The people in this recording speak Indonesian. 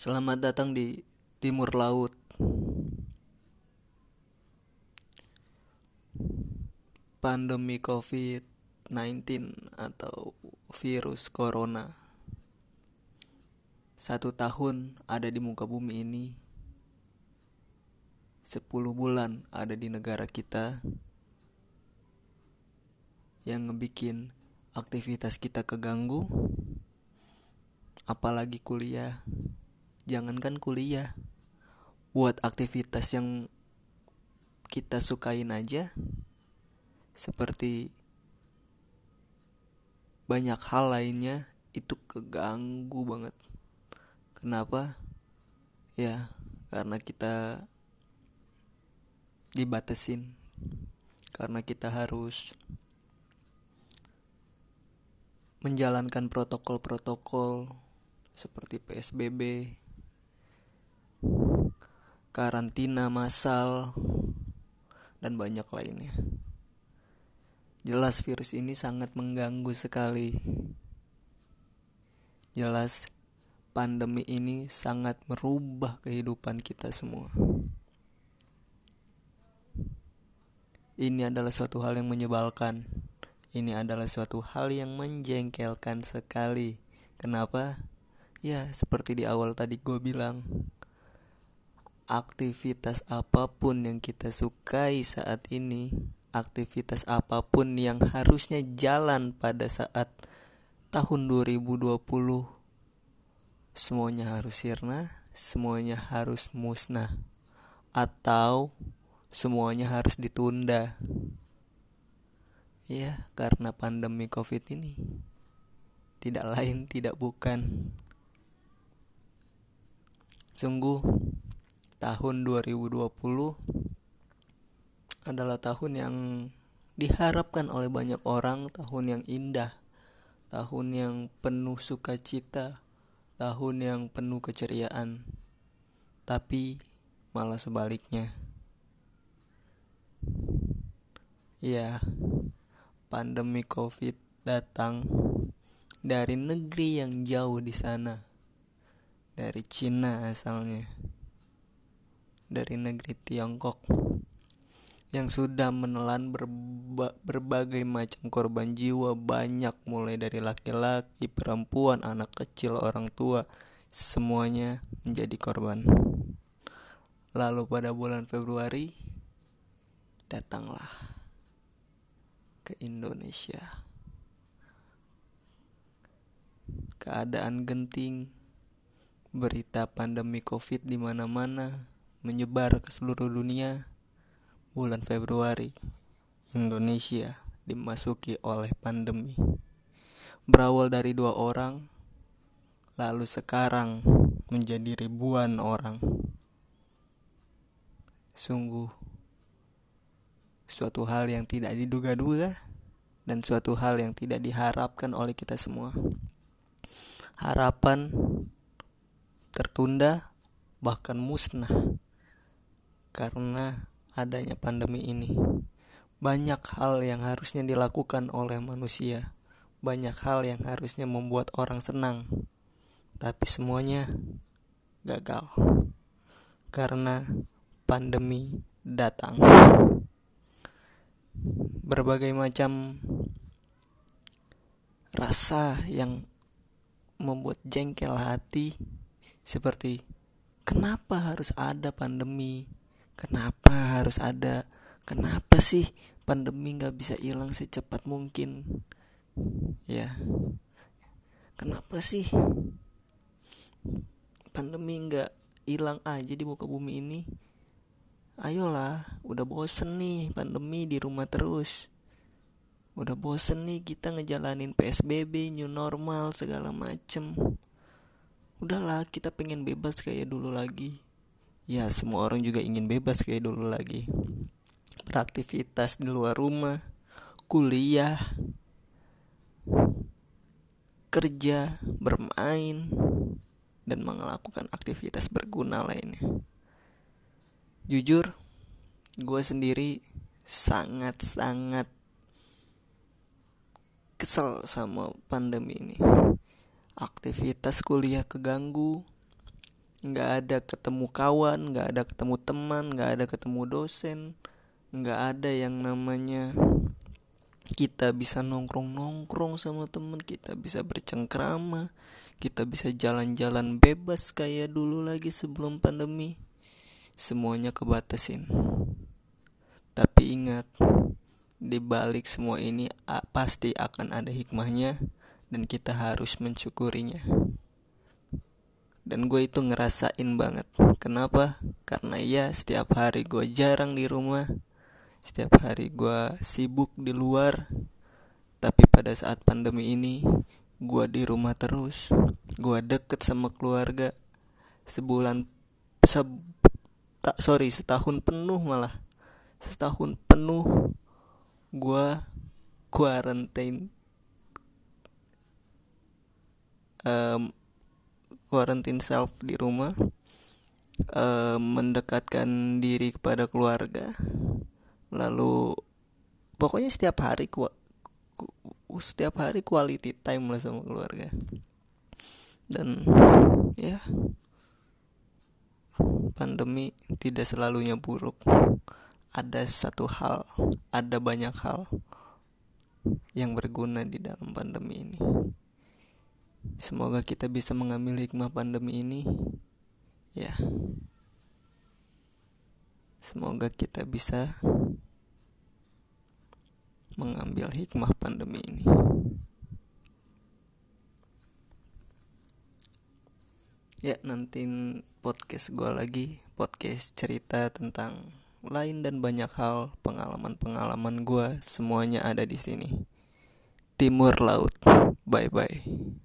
Selamat datang di Timur Laut. Pandemi COVID-19 atau virus corona. Satu tahun ada di muka bumi ini. Sepuluh bulan ada di negara kita. Yang ngebikin aktivitas kita keganggu. Apalagi kuliah jangankan kuliah. Buat aktivitas yang kita sukain aja seperti banyak hal lainnya itu keganggu banget. Kenapa? Ya karena kita dibatasin. Karena kita harus menjalankan protokol-protokol seperti PSBB karantina massal, dan banyak lainnya. Jelas virus ini sangat mengganggu sekali. Jelas pandemi ini sangat merubah kehidupan kita semua. Ini adalah suatu hal yang menyebalkan. Ini adalah suatu hal yang menjengkelkan sekali. Kenapa? Ya, seperti di awal tadi gue bilang, aktivitas apa pun yang kita sukai saat ini, aktivitas apa pun yang harusnya jalan pada saat tahun 2020 semuanya harus sirna, semuanya harus musnah atau semuanya harus ditunda. Ya, karena pandemi Covid ini tidak lain tidak bukan sungguh tahun 2020 adalah tahun yang diharapkan oleh banyak orang, tahun yang indah, tahun yang penuh sukacita, tahun yang penuh keceriaan. Tapi malah sebaliknya. Ya, pandemi Covid datang dari negeri yang jauh di sana. Dari Cina asalnya dari negeri Tiongkok yang sudah menelan berba berbagai macam korban jiwa banyak mulai dari laki-laki, perempuan, anak kecil, orang tua, semuanya menjadi korban. Lalu pada bulan Februari datanglah ke Indonesia. Keadaan genting, berita pandemi Covid di mana-mana, menyebar ke seluruh dunia. Bulan Februari Indonesia dimasuki oleh pandemi. Berawal dari dua orang lalu sekarang menjadi ribuan orang. Sungguh suatu hal yang tidak diduga-duga dan suatu hal yang tidak diharapkan oleh kita semua. Harapan tertunda bahkan musnah karena adanya pandemi ini. Banyak hal yang harusnya dilakukan oleh manusia, banyak hal yang harusnya membuat orang senang, tapi semuanya gagal karena pandemi datang. Berbagai macam rasa yang membuat jengkel hati seperti kenapa harus ada pandemi kenapa harus ada? Kenapa sih pandemi nggak bisa hilang secepat mungkin? Ya. Kenapa sih pandemi nggak hilang aja di muka bumi ini? Ayolah udah bosen nih pandemi di rumah terus. Udah bosen nih kita ngejalanin PSBB new normal segala macem. Udahlah kita pengen bebas kayak dulu lagi ya semua orang juga ingin bebas kayak dulu lagi. Beraktivitas di luar rumah kuliah kerja bermain dan melakukan aktivitas berguna lainnya. Jujur gue sendiri sangat-sangat kesel sama pandemi ini. Aktivitas kuliah keganggu nggak ada ketemu kawan nggak ada ketemu teman nggak ada ketemu dosen. Nggak ada yang namanya kita bisa nongkrong-nongkrong sama temen kita bisa bercengkrama kita bisa jalan-jalan bebas kayak dulu lagi sebelum pandemi. Semuanya kebatasin. Tapi ingat di balik semua ini pasti akan ada hikmahnya dan kita harus mensyukurinya dan gue itu ngerasain banget. Kenapa? Karena ya setiap hari gue jarang di rumah. Setiap hari gue sibuk di luar. Tapi pada saat pandemi ini gue di rumah terus. Gue deket sama keluarga. Sebulan se tak sorry setahun penuh malah. Setahun penuh gue quarantine. Um, quarantine self di rumah um, mendekatkan diri kepada keluarga. Lalu pokoknya setiap hari ku, ku, setiap hari quality time lah sama keluarga. Dan ya pandemi tidak selalunya buruk. Ada satu hal ada banyak hal yang berguna di dalam pandemi ini semoga kita bisa mengambil hikmah pandemi ini ya semoga kita bisa mengambil hikmah pandemi ini. Ya, nanti podcast gue lagi, podcast cerita tentang lain dan banyak hal, pengalaman-pengalaman gue, semuanya ada di sini. Timur Laut. Bye bye.